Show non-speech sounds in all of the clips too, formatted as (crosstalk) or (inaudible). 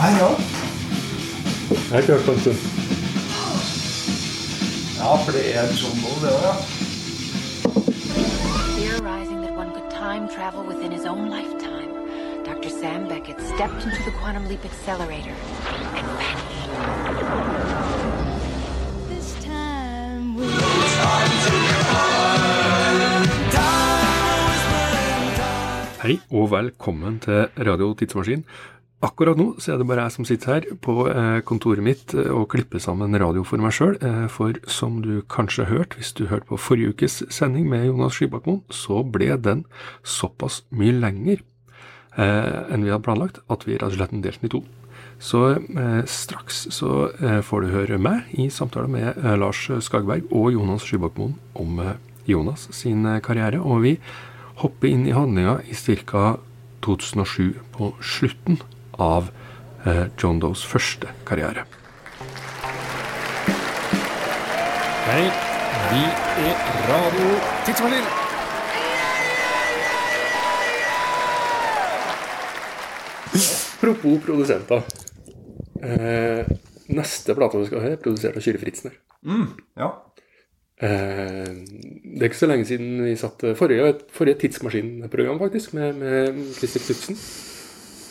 Hei, ja. Jeg har ikke hørt på en stund. Ja, for det er John Doe, det òg, ja. Theorizing that one could time travel within his own lifetime, Dr. Sam Beckett stepped into the quantum leap accelerator and vanished. This time we Hei og velkommen til Radio Tidsmaskin. Akkurat nå så er det bare jeg som sitter her på eh, kontoret mitt eh, og klipper sammen radio for meg sjøl. For som du kanskje hørte hvis du hørte på forrige ukes sending med Jonas Skibakmoen, så ble den såpass mye lenger eh, enn vi hadde planlagt at vi rett og slett delte den i to. Så eh, straks så eh, får du høre meg i samtale med eh, Lars Skagberg og Jonas Skybakmoen om eh, Jonas sin eh, karriere. Og vi hopper inn i handlinga i ca. 2007, på slutten av eh, John Does første karriere. Hei, vi er Radio Tidsmaskin. Apropos produsenter. Eh, neste plate vi skal høre, er produsert av Kyrre Fritzner. Ja. Eh, det er ikke så lenge siden vi satt eh, forrige, forrige tidsmaskinprogram, faktisk, med, med Christer Knutsen.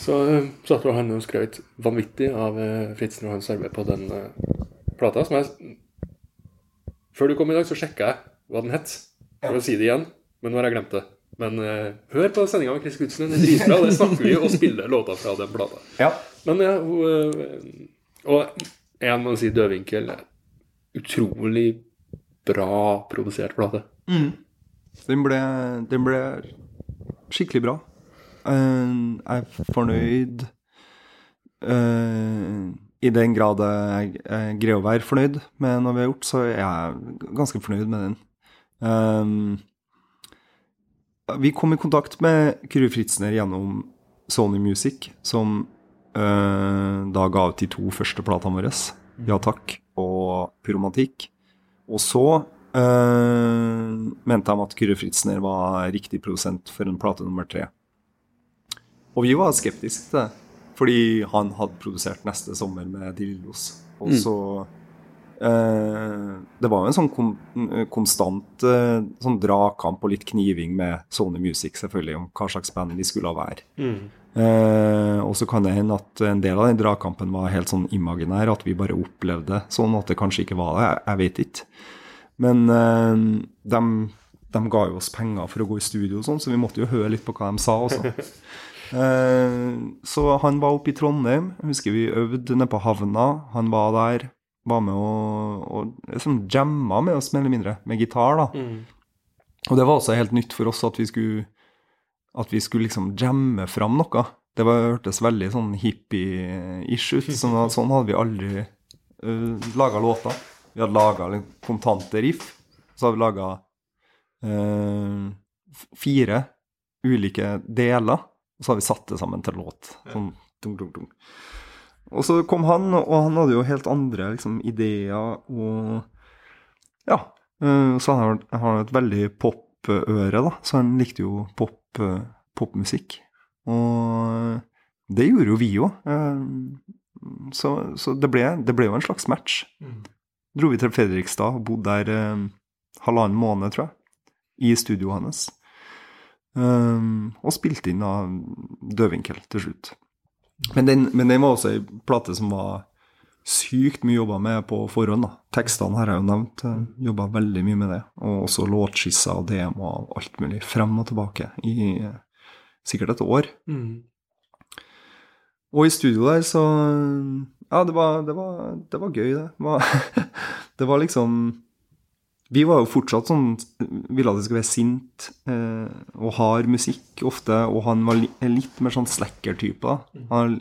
Så eh, satt jo han og skrøt vanvittig av Fritzen og hans arbeid på den eh, plata. Som jeg Før du kom i dag, så sjekka jeg hva den het, for å si det igjen, men nå har jeg glemt det. Men uh, hør på sendinga med Chris Knutsen, den er dritbra. Det snakker vi og spiller låter fra den plata. ja. Men ja, hun eh, Og jeg må si Dødvinkel Utrolig bra produsert plate. Den ble, den ble skikkelig bra. Jeg er fornøyd uh, I den grad jeg, jeg greier å være fornøyd med noe vi har gjort, så er jeg ganske fornøyd med den. Um, vi kom i kontakt med Kyrre Fritzner gjennom Sony Music, som uh, da ga ut de to første platene våre, Ja takk og Pyromantikk. Og så mente de at Kyrre Fritzner var riktig produsent for en plate nummer tre. Og vi var skeptiske til det, fordi han hadde produsert neste sommer med Dillos. Og så eh, Det var jo en sånn kom, konstant eh, sånn dragkamp og litt kniving med Sony Music, selvfølgelig, om hva slags band de skulle være. Eh, og så kan det hende at en del av den dragkampen var helt sånn imaginær, at vi bare opplevde sånn at det kanskje ikke var det. Jeg, jeg vet ikke. Men eh, de, de ga jo oss penger for å gå i studio og sånn, så vi måtte jo høre litt på hva de sa også. (laughs) Eh, så han var oppe i Trondheim. Jeg husker vi øvde nede på havna. Han var der. Var med og, og liksom jamma med oss, mer eller mindre, med gitar. da. Og det var også helt nytt for oss at vi skulle, at vi skulle liksom jamme fram noe. Det var, hørtes veldig sånn hippie-ish ut. Sånn, sånn hadde vi aldri uh, laga låter. Vi hadde laga kontante riff. Så hadde vi laga fire ulike deler, og så har vi satt det sammen til låt. Sånn tung, tung, tung. Og så kom han, og han hadde jo helt andre liksom, ideer og Ja. eh, Så han har- et veldig popøre, da. Så han likte jo pop, eh, popmusikk. Og det gjorde jo vi òg. Så, så det, ble, det ble jo en slags match. Dro vi til Fredrikstad og bodde der eh, halvannen måned, tror jeg. I studioet hans. Um, og spilte inn av Døvinkel til slutt. Men den, men den var også ei plate som var sykt mye jobba med på forhånd. da. Tekstene har jeg jo nevnt. Jobba veldig mye med det. Og også låtskisser og demo og alt mulig. Frem og tilbake i sikkert et år. Og i studio der så Ja, det var, det var, det var gøy, det. Det var, (laughs) det var liksom Vi var jo fortsatt sånn Ville at det skulle være sint eh, og hard musikk ofte. Og han var li, litt mer sånn slacker-type. Han har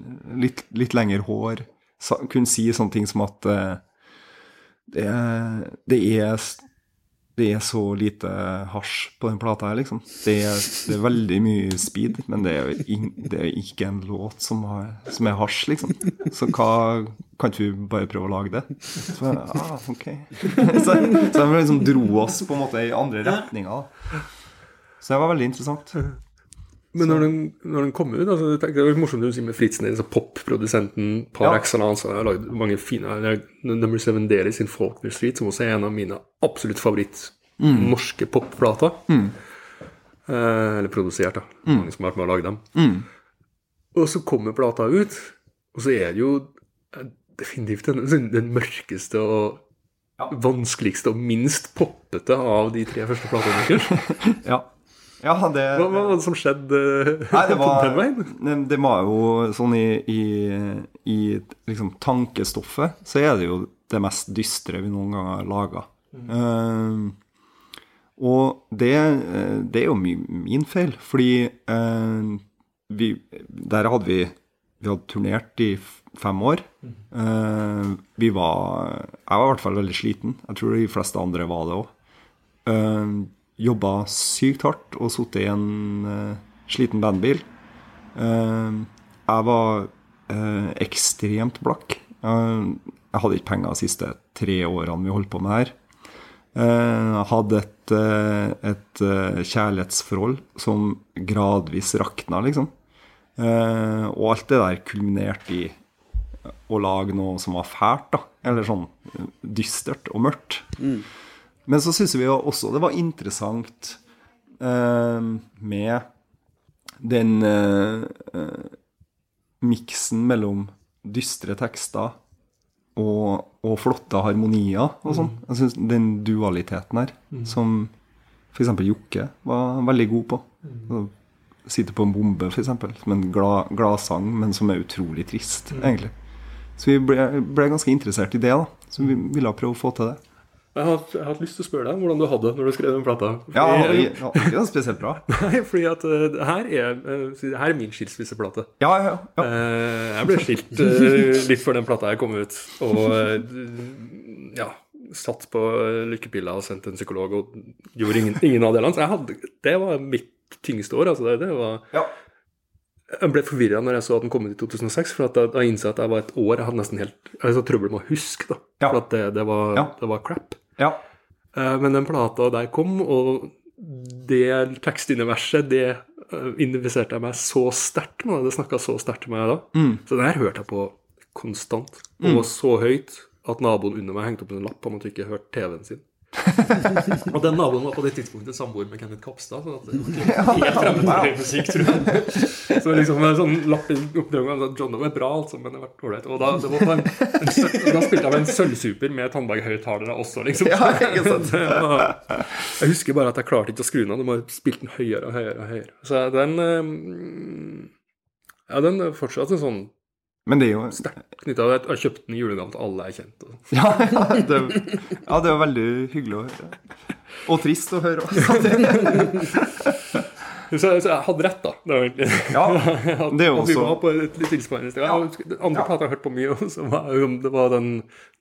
litt, litt lengre hår. Sa, kunne si sånne ting som at eh, det, det er det er så lite hasj på den plata her, liksom. Det er, det er veldig mye speed, men det er, in, det er ikke en låt som, har, som er hasj, liksom. Så hva Kan ikke vi bare prøve å lage det? Så, jeg, ah, ok. (laughs) så, så de liksom dro oss på en måte i andre retninger. Så det var veldig interessant. Men når den, når den kom ut altså, Det er jo morsomt det du sier med Fritzen, altså popprodusenten par Ja. excellence. Han har lagd mange fine er Number Seven Daily sin Faulkner Street, som også er en av mine absolutt favoritt norske popplater. Eh, eller produsert, da. Mange som har vært med å lage dem. Og så kommer plata ut, og så er det jo eh, definitivt den, den mørkeste og vanskeligste og minst poppete av de tre første platene. (laughs) Ja. Ja det, Hva, hva var det som skjedde Nei, det (laughs) var, den veien? det, var jo sånn i, i, i liksom tankestoffet, så er det jo det mest dystre vi noen gang har laga. og det, det er jo min feil, fordi uh, vi, der hadde vi Vi hadde turnert i fem år. Uh, vi var Jeg var i hvert fall veldig sliten. Jeg tror de fleste andre var det òg. Jobba sykt hardt og sittet i en eh, sliten bandbil. Eh, jeg var eh, ekstremt blakk. Jeg hadde ikke penger de siste tre årene vi holdt på med her. Jeg hadde et, et kjærlighetsforhold som gradvis rakna, liksom. Og alt det der kulminerte i å lage noe som var fælt, da. Eller sånn dystert og mørkt. Men så syns vi jo også det var interessant eh, med den eh, eh, miksen mellom dystre tekster og, og flotte harmonier og sånn. Jeg synes Den dualiteten her, som f.eks. Jokke var veldig god på. Å Sitte på en bombe, f.eks. Som en glad, sang, men som er utrolig trist, egentlig. Så vi ble, ble ganske interessert i det, da. Så vi ville prøve å få til det. Jeg har, jeg har hatt lyst til å spørre deg hvordan du hadde det når du skrev den plata. Ja, det var ikke noe spesielt bra. (laughs) Nei, fordi at uh, her er, uh, her er min skilsmisseplate. Ja, ja, ja. Uh, jeg ble skilt litt før den plata her kom ut, og ja, satt på lykkepilla og sendt en psykolog og gjorde ingen, ingen av delene. Så jeg hadde, det var mitt tyngste år. altså det, det var... Ja. Jeg ble forvirra når jeg så at den kom ut i 2006, for at da, da innså jeg at jeg var et år Jeg hadde nesten helt jeg hadde trøbbel med å huske, da. Ja. For at det, det, var, Ja. det var crap. ja. Uh, Men den plata der kom, og det tekstuniverset, det uh, identifiserte jeg meg så sterkt med. Det snakka så sterkt til meg da. Så den her hørte jeg på konstant, og så høyt at naboen under meg hengte opp en lapp om at du ikke hørte TV-en sin. Og den naboen var på det tidspunktet samboer med Kenneth Kapstad. Så det var ikke helt fremmed musikk, tror jeg. Så liksom en sånn lapp i oppdraget at John var bra, altså, men det var ålreit. Og da, det var en, en, da spilte jeg med en sølvsuper med tannberghøyttalere også, liksom. Jeg husker bare at jeg klarte ikke å skru den av. Du må spille den høyere og høyere. og høyere. Så den eh, Ja, den er fortsatt en sånn Men det er jo sterkt knytta Jeg har kjøpt den i julegave til alle jeg kjente. Ja, ja, det, ja, det var veldig hyggelig å høre. Og trist å høre også. (laughs) Så, så jeg hadde rett, da. Det var egentlig Ja, (laughs) det er jo at vi var på et litt tilsvarende sted. Ja. Andre plata jeg hørte på mye, også, var, det var den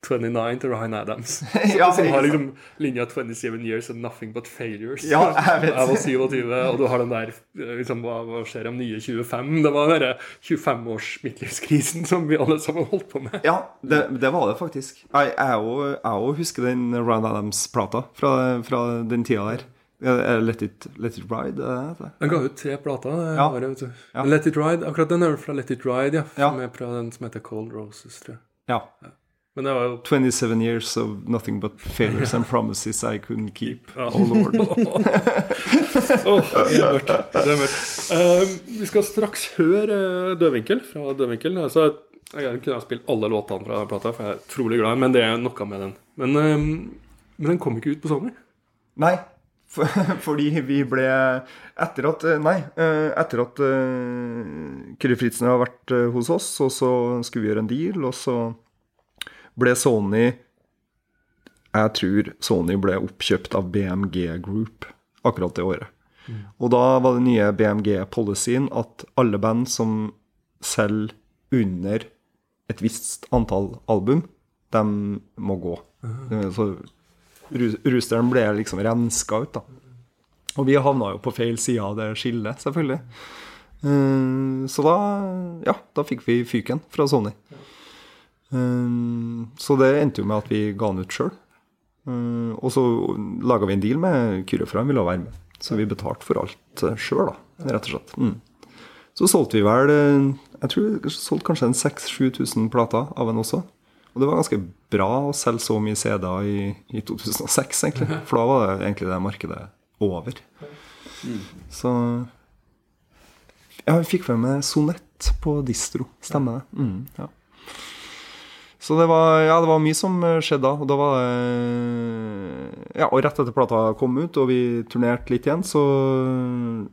29 til Ryan Adams. (laughs) Ja, som har liksom linja 27 years and nothing but failures. Ja, jeg vet. var 27, og du har den der liksom, hva, hva skjer om nye 25? Det var den 25-års midtlivskrisen som vi alle sammen holdt på med. ja det, det var det faktisk. Jeg jeg jeg òg husker den Ryan Adams-plata fra, fra den tida der. Let It, Let It Ride? det? Den ga ut tre plater. Ja. året, vet du. Ja. Let It Ride, akkurat den er fra Let It Ride, ja. Ja. Som er fra den som heter Cold Roses, tror jeg. Ja. Men det var jo 27 years of nothing but failures and promises I couldn't keep. Ja. Oh lord. (laughs) Åh, det er mørkt. Det er mørkt. Uh, vi skal straks høre eh, Dødvinkel fra Dødvinkel. Altså, jeg kunne ha spilt alle låtene fra plata, for jeg er trolig glad i den, men det er noe med den. Men, eh, men den kom ikke ut på Sony. Nei, (laughs) fordi vi ble Etter at Nei, eh, etter at uh, Kyrre Fritzen har vært eh, hos oss, og så skulle vi gjøre en deal, og så ble Sony Jeg tror Sony ble oppkjøpt av BMG Group akkurat det året. Og da var det nye BMG-policyen at alle band som selger under et visst antall album, de må gå. Mm. Så Roosteren ble liksom renska ut, da. Og vi havna jo på feil side av det skillet, selvfølgelig. Eh, Så da, ja, da fikk vi fyken fra Sony. Eh, Så det endte jo med at vi ga den ut sjøl. Og så laga vi en deal med Kyrre, for han ville være med. Så vi betalte for alt sjøl, da, rett og slett. Mm. Så solgte vi vel eh, Jeg tror vi solgte kanskje en 6000-7000 plater av den også. Og det var ganske bra å selge så mye CD-er i, i 2006, egentlig. (laughs) For da var det egentlig det markedet over. Så Ja, vi fikk med Sonett på distro. Stemmer det. Mm, ja. Så det var, ja, det var mye som skjedde da. Og da var det Ja, og rett etter plata kom ut, og vi turnerte litt igjen, så,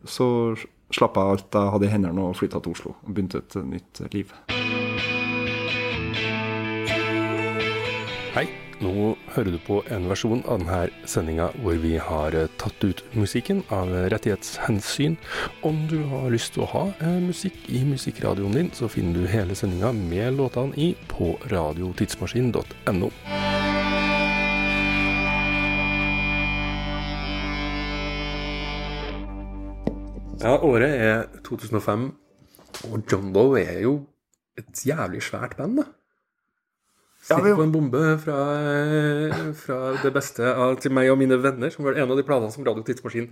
så slapp jeg alt jeg hadde i hendene og flytta til Oslo. Og begynte et nytt liv. Hei, nå hører du på en versjon av denne sendinga hvor vi har eh, tatt ut musikken av rettighetshensyn. Om du har lyst til å ha eh, musikk i musikkradioen din, så finner du hele sendinga med låtene i på radiotidsmaskin.no. Ja, året er 2005, og John Doe er jo et jævlig svært band, da. Ja, Stikk på en bombe fra, fra det beste av, til meg og mine venner, som var en av de planene som Radio Tidsmaskin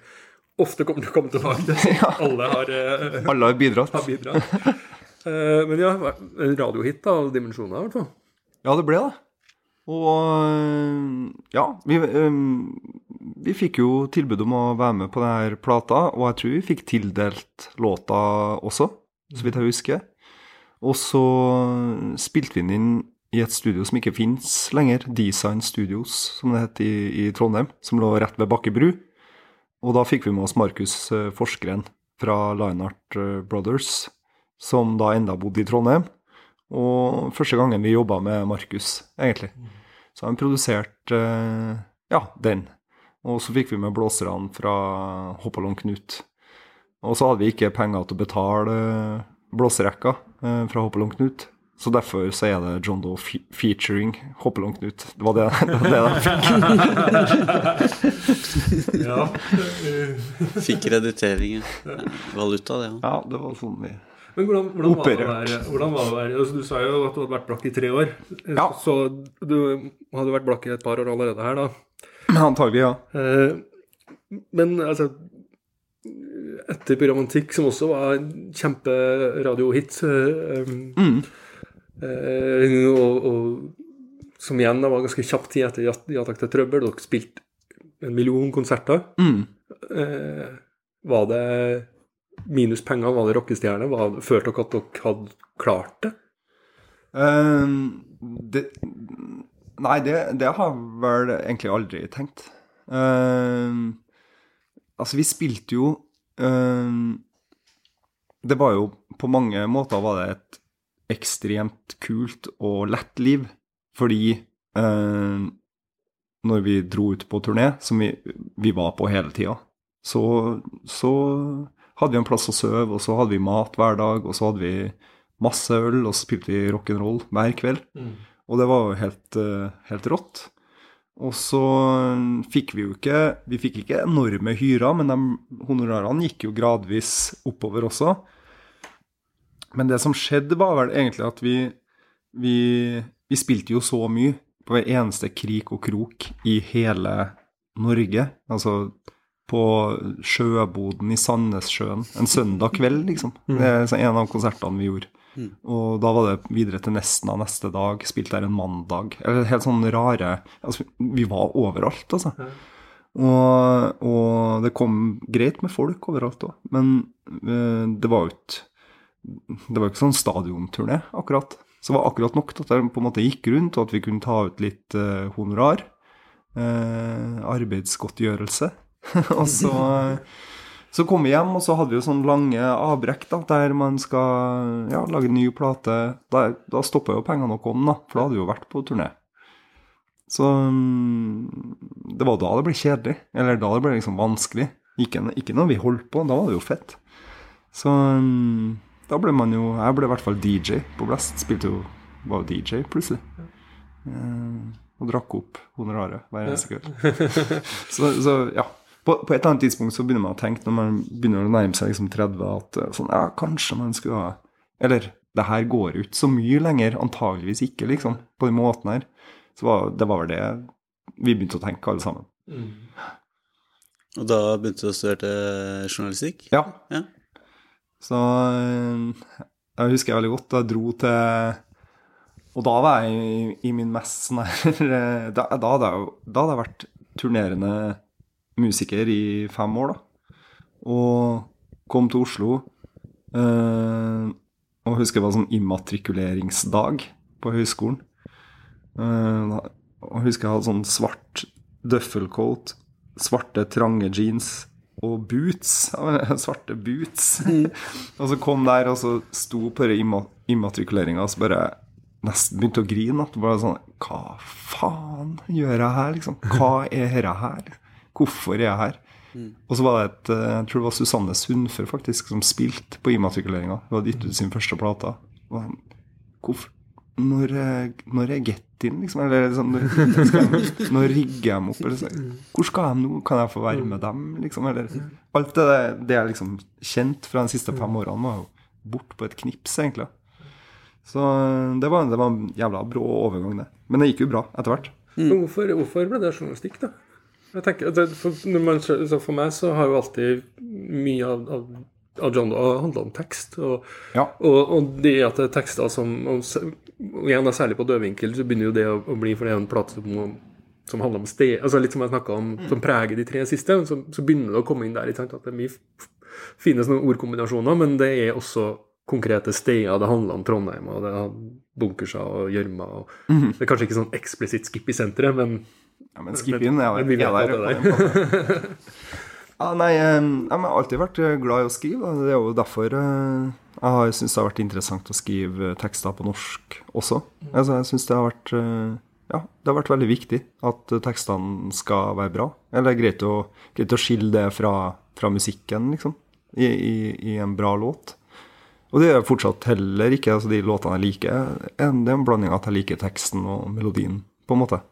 ofte kommer til å komme tilbake til. (laughs) Alle har, eh, Alle har bidratt. har bidratt. Eh, men ja, en radiohit av dimensjoner, i hvert fall. Ja, det ble det. Og øh, ja, vi, vi fikk jo tilbud om å være med på denne plata, og jeg tror vi fikk tildelt låta også, så vidt jeg husker. Og så spilte vi den inn i et studio som ikke fins lenger, Design Studios, som det het i, i Trondheim, som lå rett ved Bakke bru. Og da fikk vi med oss Markus Forsgren Forskeren fra Linart eh, Brothers, som da enda bodde i Trondheim. Og første gangen vi jobba med Markus, egentlig. Så han produserte eh, ja, den. Og så fikk vi med blåserne fra Hoppalong Knut. Og så hadde vi ikke penger til å betale eh, blåserekka eh, fra Hoppalong Knut. Så derfor så er det John Doe fe featuring Hoppelang Knut. Det var det, (laughs) det, var det jeg fikk. (laughs) Ja. Fikk krediteringen. Valuta, det òg. Ja, det var sånn vi Men hvordan, hvordan, var det å være, hvordan var det å være altså, Du sa jo at du hadde vært blakk i tre år. Ja. Så du hadde vært blakk i et par år allerede her, da. Antagelig, ja. Eh, Men altså Etter Pyromantikk, som også var en kjemperadiohit eh, Mm. Eh, og, og som igjen var ganske kjapp tid etter Ja takk til trøbbel. Dere spilte en million konserter. Mm. Eh, var det minus penger, var det rockestjerne? Følte dere at dere hadde klart det? Um, det Nei, det, det har jeg vel egentlig aldri tenkt. Um, altså, vi spilte jo um, Det var jo på mange måter var det et ekstremt kult og lett liv. Fordi eh, når vi dro ut på turné, som vi, vi var på hele tida, så, så hadde vi en plass å sove, og så hadde vi mat hver dag, og så hadde vi masse øl, og så spilte vi rock'n'roll hver kveld. Og det var jo helt, eh, helt rått. Og så fikk vi jo ikke Vi fikk ikke enorme hyrer, men de honorarene gikk jo gradvis oppover også. Men det som skjedde, var vel egentlig at vi Vi, vi spilte jo så mye på hver eneste krik og krok i hele Norge. Altså på sjøboden i Sandnessjøen en søndag kveld, liksom. Det er en av konsertene vi gjorde. Og da var det videre til Nesna neste dag, spilte der en mandag. Eller helt sånn rare altså, Vi var overalt, altså. Og, og det kom greit med folk overalt òg, men eh, det var jo ikke Det var ikke sånn stadionturné, akkurat. Så det var akkurat nok til at det på en måte gikk rundt, og at vi kunne ta ut litt eh, honorar. Eh, arbeidsgodtgjørelse. (laughs) og så så kom vi hjem, og så hadde vi jo sånn lange avbrekk da, der man skal ja, lage en ny plate. Da, da stoppa jo pengene å komme, da, for da hadde vi jo vært på turné. Så mm, det var da det ble kjedelig. Eller da det ble liksom vanskelig. Ikke, ikke når vi holdt på, da var det jo fett. Så mm, da ble man jo Jeg ble i hvert fall DJ på Blest. Spilte jo Var jo DJ plutselig. Uh, og drakk opp honoraret hver eneste kveld. (laughs) så, så ja. På, på et eller annet tidspunkt så begynner man å tenke, når man begynner å nærme seg liksom 30, at eh, sånn, ja, kanskje man skulle ha Eller det her går ut så mye lenger. Antageligvis ikke, liksom. På den måten her. Så var, det var vel det vi begynte å tenke, alle sammen. Og da begynte du å studere journalistikk? Ja. Ja. Så eh, jeg husker veldig godt da jeg dro til Og da var jeg i, i min mest sånn her (laughs) eh, da, da, hadde jeg, da hadde jeg vært turnerende musiker i fem år, da. Og kom til Oslo. eh, og husker det var sånn immatrikuleringsdag på høyskolen. Eh, og husker jeg hadde sånn svart duffelcoat, svarte trange jeans og boots. (laughs) Svarte boots. (laughs) og så kom der, og så sto på immatrikuleringa, og så bare nesten begynte å grine. At det sånn Hva faen gjør jeg her, liksom? Hva er dette her? Hvorfor er jeg her? Og så var det et eh, Jeg tror det var Susanne Sundfør faktisk som spilte på immatrikuleringa. Hun hadde gitt ut sin første plate. Hvorfor når, er- når jeg Get In, liksom? Eller sånn, når, (laughs) når rigger jeg meg opp? Eller så, hvor skal jeg nå? Kan jeg få være med dem? Liksom? Eller, alt det, det jeg liksom kjent fra de siste fem årene, var jo bort på et knips, egentlig. Så det var, det var en jævla brå overgang, det. Men det gikk jo bra etter hvert. Men hvorfor, hvorfor ble det journalistikk, da? Jeg tenker, det- for, når man, så for meg så har jo alltid mye av, av, av John Doe handla om tekst. Og, Ja. og, og det at det er tekster som igjen da, Særlig på dødvinkel så begynner jo det å, å bli For det er en plate som, som handler om sted altså Litt som jeg om, som preger de tre siste. Så, så begynner det å komme inn der. Ikke sant? At det er mye fine sånne ordkombinasjoner, men det er også konkrete steder. Det handler om Trondheim, og det er bunkerser og gjørma. og Det er kanskje ikke sånn eksplisitt skip i senteret, men Ja, men skip inn er Men er er der. ja, (laughs) nei, jeg har alltid vært eh, glad i å skrive. Det er jo derfor eh, jeg har syntes det har vært interessant å skrive eh, tekster på norsk også. Altså, jeg synes det har vært eh, ja, det har vært veldig viktig at eh, tekstene skal være bra. Eller er greit å, greit å skille det fra, fra musikken, liksom, i, i, i en bra låt. Og det er fortsatt heller ikke altså de låtene jeg liker. en- Det er en blanding av at jeg liker teksten og melodien, på en måte.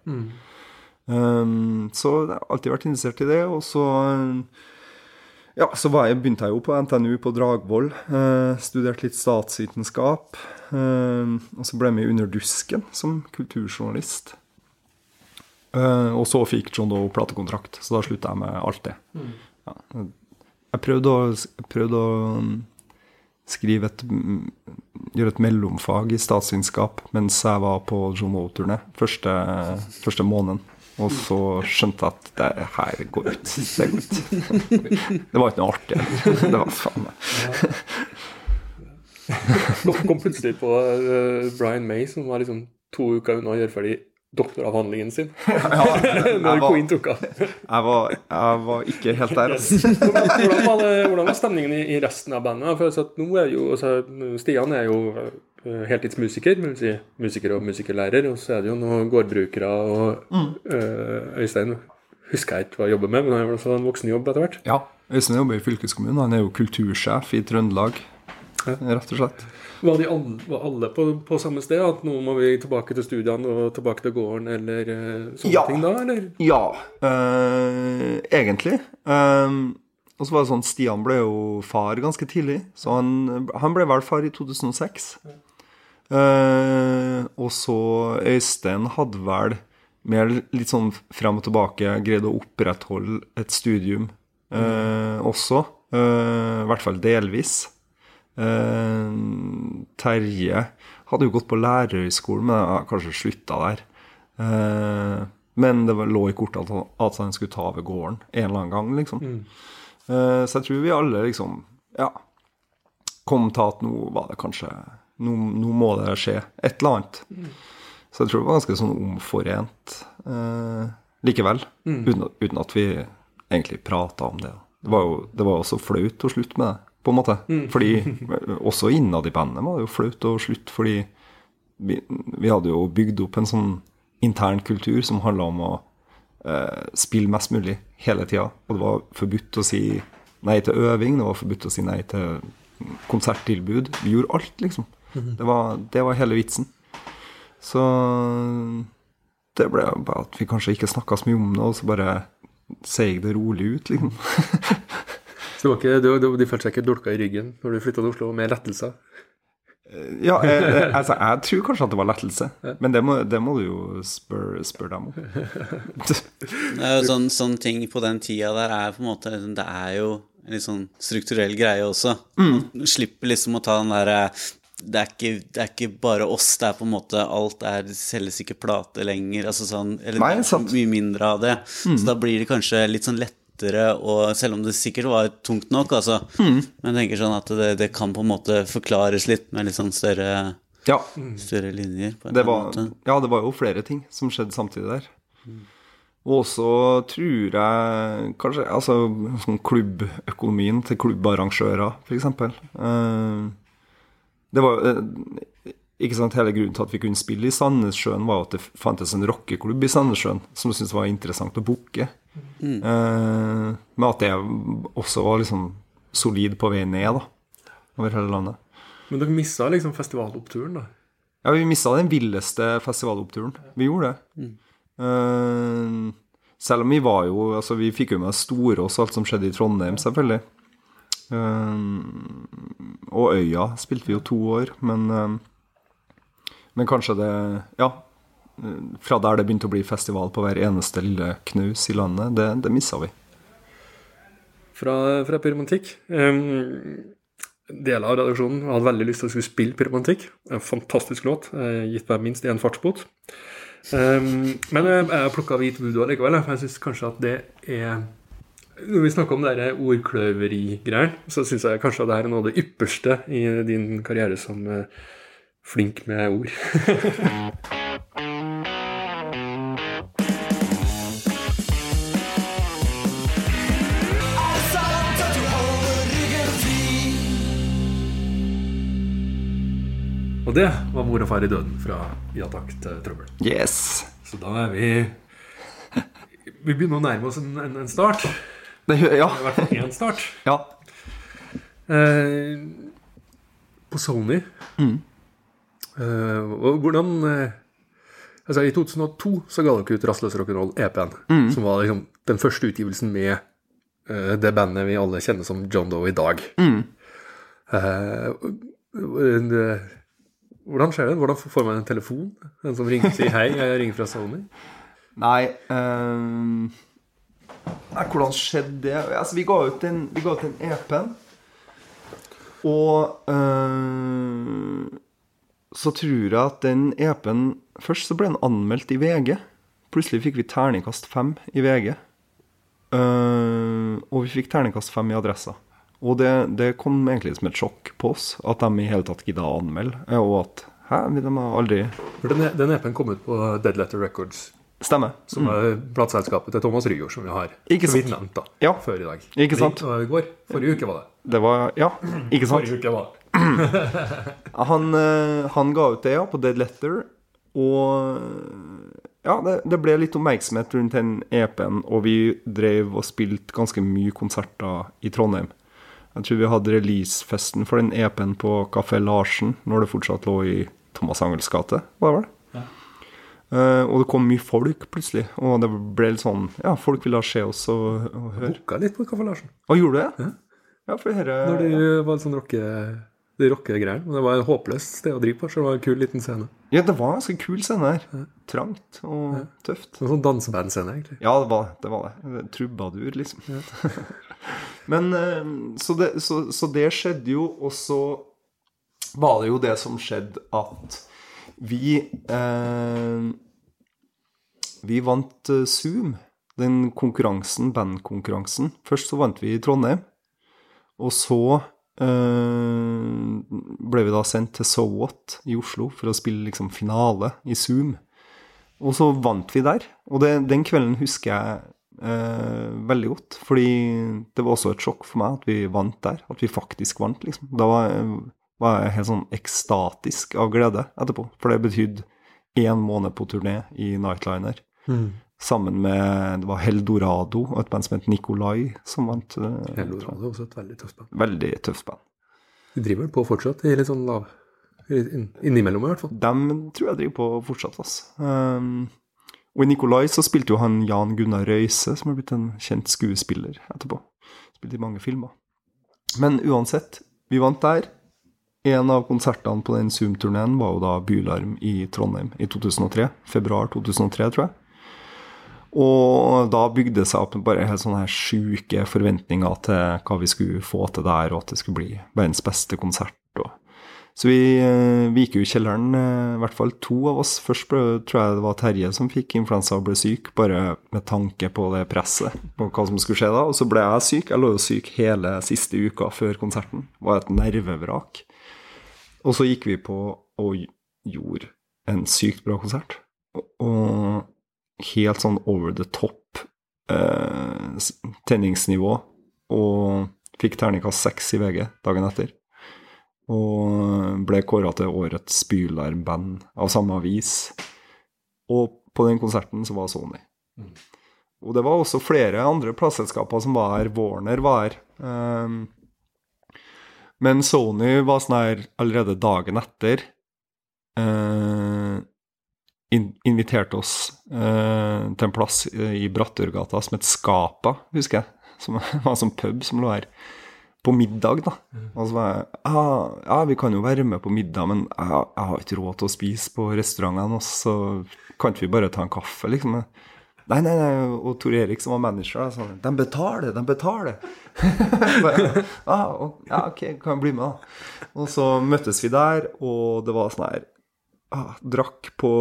Um, så jeg har alltid vært interessert i det. Og så ja, så var jeg, begynte jeg jo på NTNU på Dragvoll. Eh, studerte litt statsvitenskap. Eh, og så ble jeg med Under dusken som kulturjournalist. Eh, og så fikk John Doe platekontrakt, så da slutta jeg med alt det. Ja, jeg prøvde å, jeg prøvde å um, skrive et mm, gjøre et mellomfag i statsvitenskap mens jeg var på John Doe-turné første, første måneden. Og så skjønte jeg at det her går ut. Det går ut. Det var ikke noe artig. Det var faen meg kom, kom plutselig på eh, Brian May, som var liksom to uker unna å gjøre ferdig doktoravhandlingen sin. (laughs) Når Queen tok av. Jeg var, jeg var ikke helt der, altså. hvordan, var det, hvordan var stemningen i, i resten av bandet? For at nå er jo, altså, Stian er jo heltidsmusiker, men vil si musiker og musikerlærer. Og så er det jo noen gårdbrukere og eh, Øystein husker jeg ikke hva jeg jobber med, men han har også en voksen jobb etter hvert. Ja. Øystein jobber i fylkeskommunen. Han er jo kultursjef i Trøndelag, rett og slett. Var, de alle, var alle på, på samme sted? At nå må vi tilbake til studiene og tilbake til gården, eller eh, sånne Ja. ting da? eller? Ja, eh, egentlig. Um, og så var det sånn, Stian ble jo far ganske tidlig, så han, han ble vel far i 2006. Eh, og så Øystein hadde vel mer litt sånn frem og tilbake greid å opprettholde et studium eh, også. eh, I hvert fall delvis. Eh, Terje hadde jo gått på lærerhøyskolen, men har kanskje slutta der. Eh, men det lå i kortet at, han- at han skulle ta over gården en eller annen gang, liksom. Eh, så jeg tror vi alle liksom ja, kom til at nå var det kanskje Nå, nå må det skje et eller annet. Så jeg tror det var ganske sånn omforent eh, likevel. Uten, at- uten at vi egentlig prata om det. Det var jo det var også flaut å slutte med det, på en måte. Fordi eh, (laughs) også innad i bandet var det jo flaut å slutte, fordi vi, vi hadde jo bygd opp en sånn intern kultur som handla om å eh, spille mest mulig hele tida. Og det var forbudt å si nei til øving, det var forbudt å si nei til konserttilbud. Vi gjorde alt, liksom. Det, var, det var hele vitsen. Så det ble bare at vi kanskje ikke snakka så mye om det, og så bare seig det rolig ut, liksom. (laughs) Så det var ikke, det det De følte seg ikke dolka i ryggen når du flytta til Oslo, med lettelser? Ja, jeg, jeg, altså, jeg tror kanskje at det var lettelse, men det må, det må du jo spørre spør dem om. Det er jo sånn, sånne ting på den tida der er på en måte Det er jo en litt sånn strukturell greie også. Man slipper liksom å ta den derre det er, ikke, det er ikke bare oss, det er på en måte alt er selges ikke plate lenger, altså sånn Eller Nei, mye mindre av det. Så da blir det kanskje litt sånn lettere og Selv om det sikkert var tungt nok, altså. Men jeg tenker sånn at det, det kan på en måte forklares litt med litt sånn større, Ja, større linjer. Det var, ja, det var jo flere ting som skjedde samtidig der. Og så tror jeg kanskje altså, sånn klubbøkonomien til klubbarrangører, f.eks. Uh, det var eh, ikke sant, Hele grunnen til at vi kunne spille i Sandnessjøen, var at det fantes en rockeklubb i Sandnessjøen som syntes var interessant å booke. Eh, men at det også var liksom solid på vei ned, da. Over hele landet. Men dere missa liksom festivaloppturen, da. Ja, vi mista den villeste festivaloppturen. Vi gjorde det. Eh, selv om vi var jo Altså, vi fikk jo med oss Storås og alt som skjedde i Trondheim, selvfølgelig. Eh, og Øya spilte vi jo to år, men eh, Men kanskje det Ja. eh, Fra der det begynte å bli festival på hver eneste lille knaus i landet, det, det missa vi. Fra, fra Pyromantikk. Um, deler av redaksjonen hadde veldig lyst til å skulle spille Pyromantikk. En fantastisk låt. eh, Gitt meg minst én fartsbot. Um, men jeg, jeg plukka hvit voodoo likevel. for Jeg syns kanskje at det er Når vi snakker om det ordkløveri-greier, så syns jeg kanskje at det er noe av det ypperste i din karriere som eh, flink med ord. (laughs) Og det var mor og far i døden fra Ja takk til trøbbel. Yes! Så da er vi Vi begynner å nærme oss en, en, en start. Det, ja. I hvert fall én start. ja. Eh, på Sony eh, og Hvordan eh, Altså I 2002 så ga dere ut Rastløs rock'n'roll, EP-en. Som var liksom den første utgivelsen med eh, det bandet vi alle kjenner som John Doe i dag. Eh, hvordan skjer det? Hvordan får man en telefon? En som ringer og sier 'hei, jeg ringer fra Sony'? Nei um hvordan skjedde det? Altså, vi ga ut en, vi ut en EP-en. Og øh, så tror jeg at den EP-en Først så ble den anmeldt i VG. Plutselig fikk vi terningkast fem i VG. Uh, og vi fikk terningkast fem i Adressa. Og det, det kom egentlig som et sjokk på oss, at de i hele tatt gidda å anmelde. eh, Og at Hæ, de har aldri Den, den EP-en kom ut på Dead Letter Records, Stemmer. som er plateselskapet til Thomas Rygaard, som vi har Ikke sant. nevnt da, Ja. før i dag. Ikke sant. I, i går. Forrige uke var det. Det var Ja, ikke sant? Forrige uke var det. (clears throat) Han, eh, han ga ut det, ja, på Dead Letter. Og ja, det, det ble litt oppmerksomhet rundt den EP-en, og vi drev og spilte ganske mye konserter i Trondheim. Jeg tror vi hadde releasefesten for den EP-en på Kafé Larsen, når det fortsatt lå i Thomas Angels gate, var det vel? Eh, og det kom mye folk plutselig, og det ble litt sånn Ja, folk ville se oss og, og høre. Booka litt på Kaffe Larsen. Og gjorde du det? Ja, for herre Når det var sånn rocke, de rockegreiene. Men det var et håpløst sted å drive på, så det var en kul liten scene. Ja, det var en ganske kul scene her. Trangt og tøft. En sånn dansebandscene, egentlig. Ja, det var det. Var det. Trubadur, liksom. (laughs) Men eh, så det, så, så det skjedde jo, og så var det jo det som skjedde at vi eh, Vi vant eh, Zoom, den konkurransen, bandkonkurransen. Først så vant vi i Trondheim, og så eh, ble vi da sendt til So What i Oslo for å spille liksom finale i Zoom. Og så vant vi der. Og det, den kvelden husker jeg eh, veldig godt. Fordi det var også et sjokk for meg at vi vant der. At vi faktisk vant, liksom. Da var jeg, var jeg helt sånn ekstatisk av glede etterpå. For det betydde én måned på turné i Nightliner. Sammen med Det var Heldorado og et band som het Nikolai, som vant. Heldorado er også et veldig tøft band. Veldig tøft band. De driver vel på fortsatt, i litt sånn lav Innimellom, i hvert fall. Dem tror jeg driver på fortsatt, altså. Um, og i Nikolai så spilte jo han Jan Gunnar Røise, som har blitt en kjent skuespiller etterpå. Spilte i mange filmer. Men uansett, vi vant der. En av konsertene på den Zoom-turneen var jo da Bylarm i Trondheim i 2003. Februar 2003, tror jeg. Og da bygde det seg opp bare helt sånne her sjuke forventninger til hva vi skulle få til der, og at det skulle bli verdens beste konsert. Så vi, eh, vi gikk jo i kjelleren, eh, i hvert fall to av oss. Først ble, tror jeg det var Terje som fikk influensa og ble syk, bare med tanke på det presset på hva som skulle skje da. Og så ble jeg syk. Jeg lå jo syk hele siste uka før konserten. Det var et nervevrak. Og så gikk vi på og gjorde en sykt bra konsert. Og, helt sånn over the top eh, tenningsnivå. Og fikk terningkast seks i VG dagen etter. Og ble kåra til årets Spylarm-band av samme avis. Og på den konserten så var Sony. Og det var også flere andre plateselskaper som var her. Warner var her. Um, men Sony var sånn her allerede dagen etter eh, in inviterte oss eh, til en plass i Brattørgata som het Skapa, husker jeg. Som (laughs) var en sånn pub som lå her. På middag, da. Og så var jeg ah, Ja, vi kan jo være med på middag, men jeg, jeg har ikke råd til å spise på restaurantene, så kan ikke vi bare ta en kaffe, liksom. Nei, nei, nei. Og Tor Erik, som var manager, sa de betaler, de betaler. (laughs) bare, ah, og- ja, ok, kan jeg bli med, da. Og så møttes vi der, og det var sånn her ah, Drakk på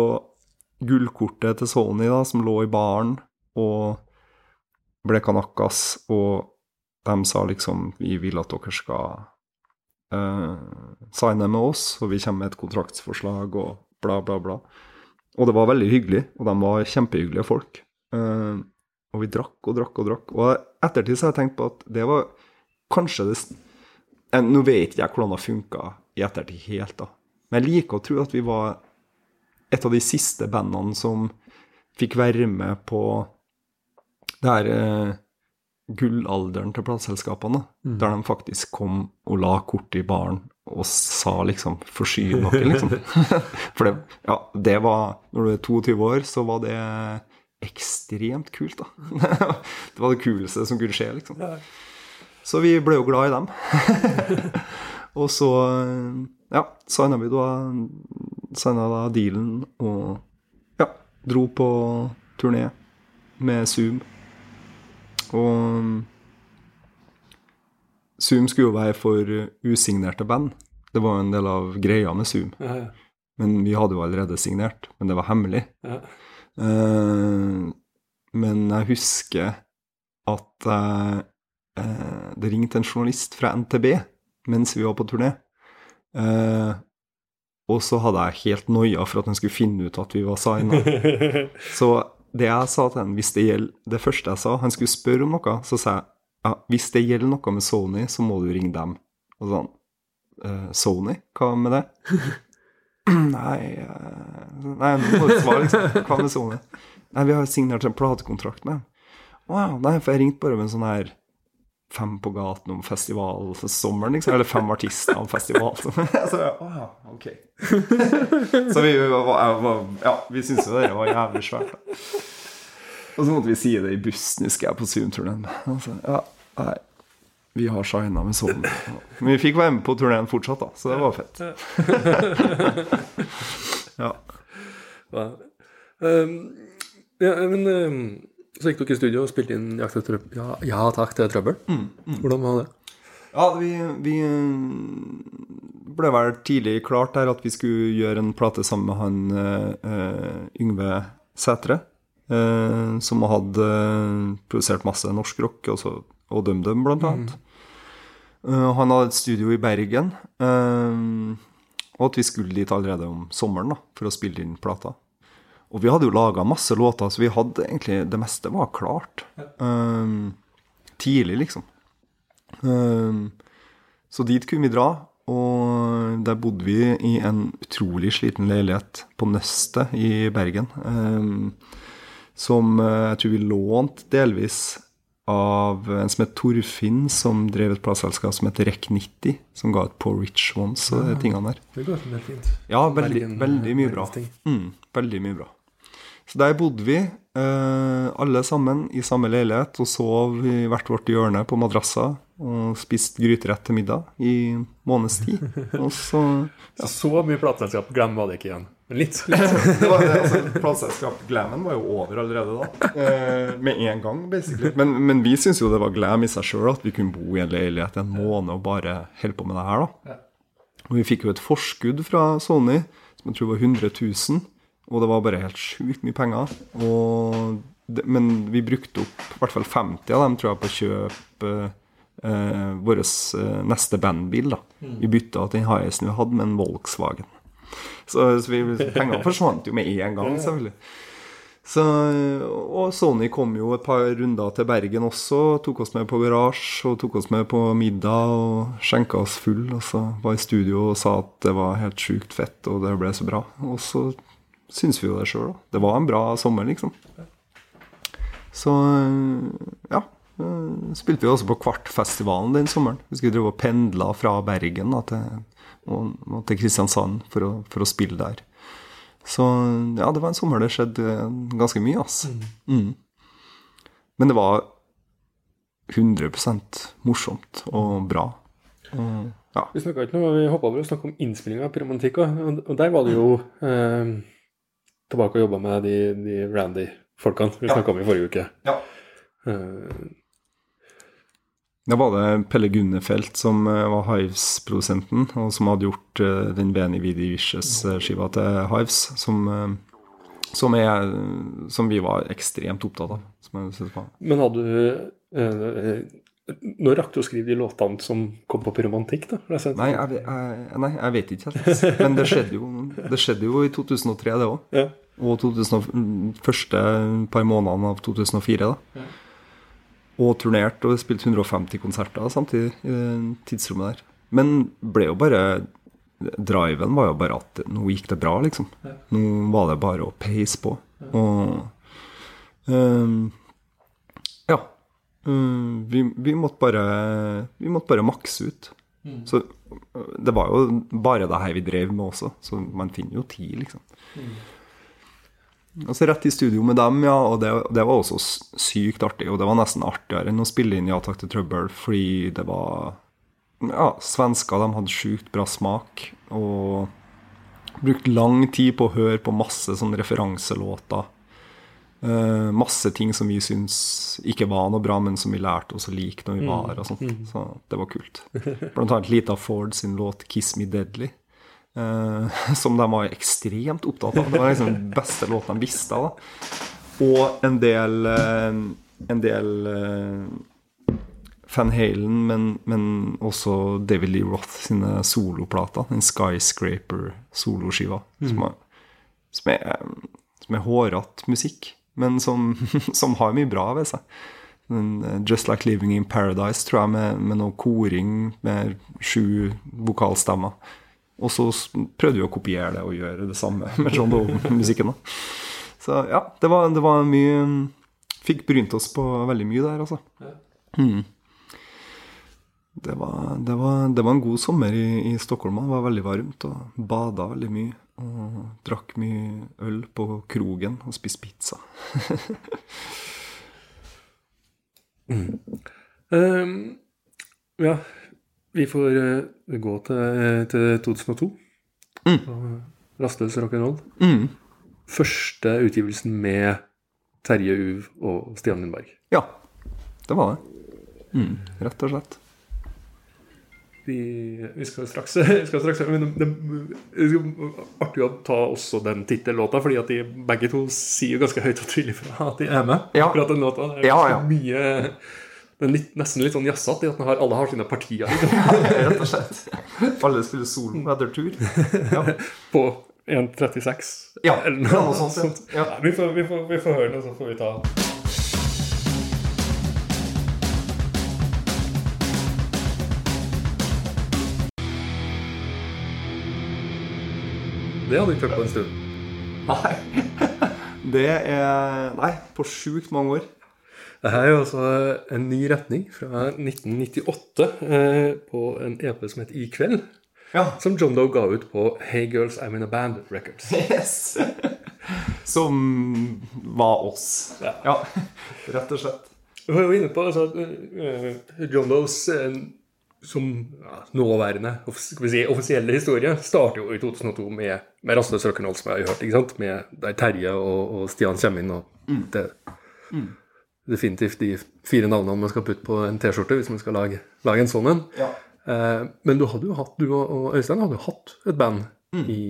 gullkortet til Sony, da, som lå i baren, og ble kanakkas, og de sa liksom Vi vil at dere skal uh, signe med oss, og vi kommer med et kontraktsforslag, og bla, bla, bla. Og det var veldig hyggelig, og de var kjempehyggelige folk. Eh, og vi drakk og drakk og drakk. Og ettertid så har jeg tenkt på at det var kanskje det Nå vet ikke jeg hvordan det funka i ettertid helt, da. Men jeg liker å tro at vi var et av de siste bandene som fikk være med på det her uh, gullalderen til plateselskapene, mm. der de faktisk kom og la kortet i baren og sa liksom 'forsyn dere', liksom. (laughs) For det, ja, det var Når du er 22 år, så var det ekstremt kult, da. (laughs) det var det kuleste som kunne skje, liksom. Så vi ble jo glad i dem. (laughs) og så ja, signa vi da signa da dealen og ja, dro på turné med Zoom. Og Zoom skulle jo være for usignerte band. Det var jo en del av greia med Zoom. Ja, ja. Men vi hadde jo allerede signert, men det var hemmelig. Ja. Eh, men jeg husker at eh, eh, det ringte en journalist fra NTB mens vi var på turné. Og så hadde jeg helt noia for at han skulle finne ut at vi var signa. (laughs) Så det jeg sa til han, hvis det gjelder Det første jeg sa, han skulle spørre om noe, så sa jeg ja, hvis det gjelder noe med Sony, så må du ringe dem. Og sånn sa «Eh, Sony? Hva med det? (laughs) (clears throat) nei eh, Nei, nå må du svare, liksom. Hva med Sony? Nei, vi har signert en platekontrakt med dem. Wow, nei, for jeg ringte bare med en sånn her fem på gaten om festival for sommeren, liksom. Eller fem artister om festival. (laughs) så jeg, å ja, ok. (laughs) så vi ja, vi syntes jo det var jævlig svært. Da. Og så måtte vi si det i bussen, husker jeg, på Zoom-turneen. Altså, ja, nei, vi har shina med sånn. (laughs) Men vi fikk være med på turneen fortsatt, da, så det var fett. (laughs) ja. Ja. Um, ja, men um, så gikk dere i studio og spilte inn Jakt etter trøbbel. Ja, ja takk er trøbbel. Hvordan var det? Ja, vi, vi ble vel tidlig klart der at vi skulle gjøre en plate sammen med han uh, Yngve Sætre, Uh, som hadde eh, produsert masse norsk rock, også, og DumDum blant annet. Eh, han hadde et studio i Bergen, Uh, og at vi skulle dit allerede om sommeren da, for å spille inn plata. Og vi hadde jo laga masse låter, så vi hadde egentlig Det meste var klart. Uh, tidlig, liksom. Så dit kunne vi dra, og der bodde vi i en utrolig sliten leilighet på Nøstet i Bergen. Som jeg tror vi lånte delvis av en som het Torfinn, som drev et plateselskap som het Rec 90, som ga ut på Rich Ones og de tingene der. Det går veldig fint. Ja, veldig, Berlin, veldig mye bra. Mm, veldig mye bra. Så der bodde vi, eh, alle sammen, i samme leilighet, og sov i hvert vårt hjørne på madrasser og spist gryterett til middag i måneds tid. (laughs) Og så Så, så mye plateselskap glem var det ikke igjen. Men litt. (laughs) litt. det var, altså, Plateselskap Glammen var jo over allerede da. Eh, med en gang, basically. Men, men vi syntes jo det var glam i seg sjøl at vi kunne bo i en leilighet en måned og bare holde på med det her, da. Og vi fikk jo et forskudd fra Sony, som jeg tror var 100 000. Og det var bare helt sjukt mye penger. Og det, men vi brukte opp i hvert fall 50 av dem, tror jeg, på å kjøpe eh, vår eh, neste bandbil. da. Vi bytta til den Hiacen vi hadde, med en Volkswagen. Så, så vi, pengene forsvant jo med en gang, selvfølgelig. Så, og Sony kom jo et par runder til Bergen også. Tok oss med på garasje og tok oss med på middag og skjenka oss full. Og så var i studio og sa at det var helt sjukt fett, og det ble så bra. Og så syns vi jo det sjøl, da. Det var en bra sommer, liksom. Så ja. Spilte vi også på Kvartfestivalen den sommeren. Vi skulle drive og pendla fra Bergen da, til, og, og til Kristiansand for å, for å spille der. Så ja, det var en sommer det skjedde ganske mye, altså. Mm. Men det var 100% morsomt og bra. Og, ja. Vi snakka ikke noe, vi hoppa over å snakke om innspillinga av Pyromantikk, og, der var det jo eh, tilbake og jobba med de, de Randy-folkene vi Ja. snakka om i forrige uke. Ja. Eh, Da var det Pelle Gunnefelt som eh, var Hives-produsenten, og som hadde gjort eh, den Veni Vidi Vicious-skiva til Hives, som, eh, som, er, som vi var ekstremt opptatt av. Men hadde du Når rakk du å skrive de låtene som kom på Pyromantikk, da? Sånn- Nei, jeg, jeg, nei, jeg vet ikke helt. Men det skjedde jo, det skjedde jo i 2003, det òg. Ja. Og 2000, første par månedene av 2004. da. Og turnert og spilt 150 konserter samtidig i det tidsrommet der. Men ble jo bare Driven var jo bare at nå gikk det bra, liksom. Nå var det bare å peise på. Og um, Ja. Um, vi, vi måtte bare Vi måtte bare makse ut. Så øh, det var jo bare det her vi drev med også, så man finner jo tid, liksom. Og så rett i studio med dem, ja, og det, det var også sykt artig. Og det var nesten artigere enn å spille inn Ja takk til trøbbel, fordi det var Ja, svensker de hadde sjukt bra smak, og brukt lang tid på å høre på masse sånn referanselåter. Uh, masse ting som vi syns ikke var noe bra, men som vi lærte oss å like når vi var her. og sånt. Så det var kult. Blant annet Lita Ford sin låt 'Kiss Me Deadly'. Eh, (laughs) som de var ekstremt opptatt av. Det var liksom den beste låten de visste. Da. Og en del eh, En del eh, Van Halen, men, men også David Lee Roth sine soloplater. Den Skyscraper-soloskiva. Som, er- som er, som er hårete musikk, men som, (laughs) som har mye bra ved seg. Just Like Living in Paradise, tror jeg, med, med noe koring med sju vokalstemmer. Og så prøvde vi å kopiere det og gjøre det samme (laughs) med John Doe-musikken. Så ja, det var, det var mye Fikk brynt oss på veldig mye der, altså. Mm. Det, var, det, var, det var en god sommer i, i Stockholm. Det var veldig varmt og bada veldig mye. Og drakk mye øl på krogen og spiste pizza. (laughs) Ehm, ja, vi får uh, gå til, til 2002. Og Rastløs rock'n'roll. Mm. Første utgivelsen med Terje Uv og Stian Lindberg. Ja, det var det. Mm, rett og slett. Vi, vi skal straks, (laughs) vi skal straks men det, det artig å ta også den tittellåta, fordi at de begge to sier jo ganske høyt og tydelig fra at de er med. Ja. Akkurat den låta. Det er Ja, ja. mye det er litt, nesten litt sånn jazzete i at har, alle har sine partier (laughs) Rett og slett. Alle spiller solo etter tur. Ja. (laughs) på 1.36. Ja, eller ja, noe sånt, sånt. Ja. Ja, vi, får, vi, får, vi får høre det, så får vi ta Det hadde ikke hørt på en stund. Nei. (laughs) Det er Nei, på sjukt mange år. Dette er jo altså en ny retning fra 1998 eh, på en EP som heter I kveld. Ja. Som John Doe ga ut på Hey Girls I'm In A Band Records. Yes. (laughs) Som var oss. Ja. Ja, (laughs) rett og slett. Du var jo inne på altså, eh, John Does eh, som ja, nåværende vi si, offisielle historie starter jo i 2002 med, med Rastløs rock'n'roll, som jeg har hørt. Med Der Terje og, og Stian kommer inn, og det definitivt de fire navnene man skal putte på en T-skjorte hvis man skal lage, lage en sånn en. Eh, men du hadde jo hatt, du og, Øystein hadde jo hatt et band i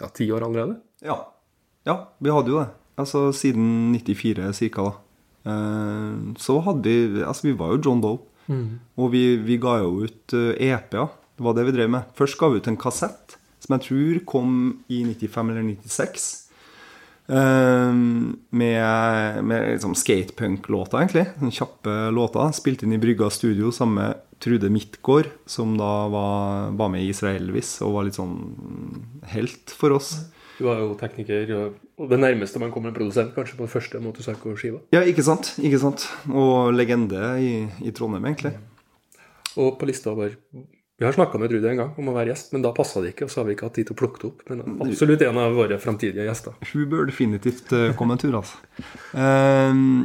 ja, ti år allerede. Ja. ja, vi hadde jo det. Altså siden 94 cirka, da. Eh, så hadde vi Altså, vi var jo John Doe. Og vi, vi ga jo ut eh, EP-er. Det var det vi drev med. Først ga vi ut en kassett, som jeg tror kom i 95 eller 96. Eh, med med liksom skatepunk-låter, egentlig. Sånne kjappe låter. Spilte inn i Brygga studio sammen med Trude Midtgaard, som da var, var med i Israelvis og var litt sånn helt for oss. Du var jo tekniker, og, det nærmeste man kommer en produsent, kanskje, på den første Motorpsycho-skiva. Ja, ikke sant? Ikke sant? Og legende i, i Trondheim, egentlig. Og på lista var Vi har snakka med Trude en gang om å være gjest, men da passa det ikke, og så har vi ikke hatt tid til å plukke det opp. Men absolutt en av våre framtidige gjester. Hun bør definitivt eh, komme en tur, altså. Um,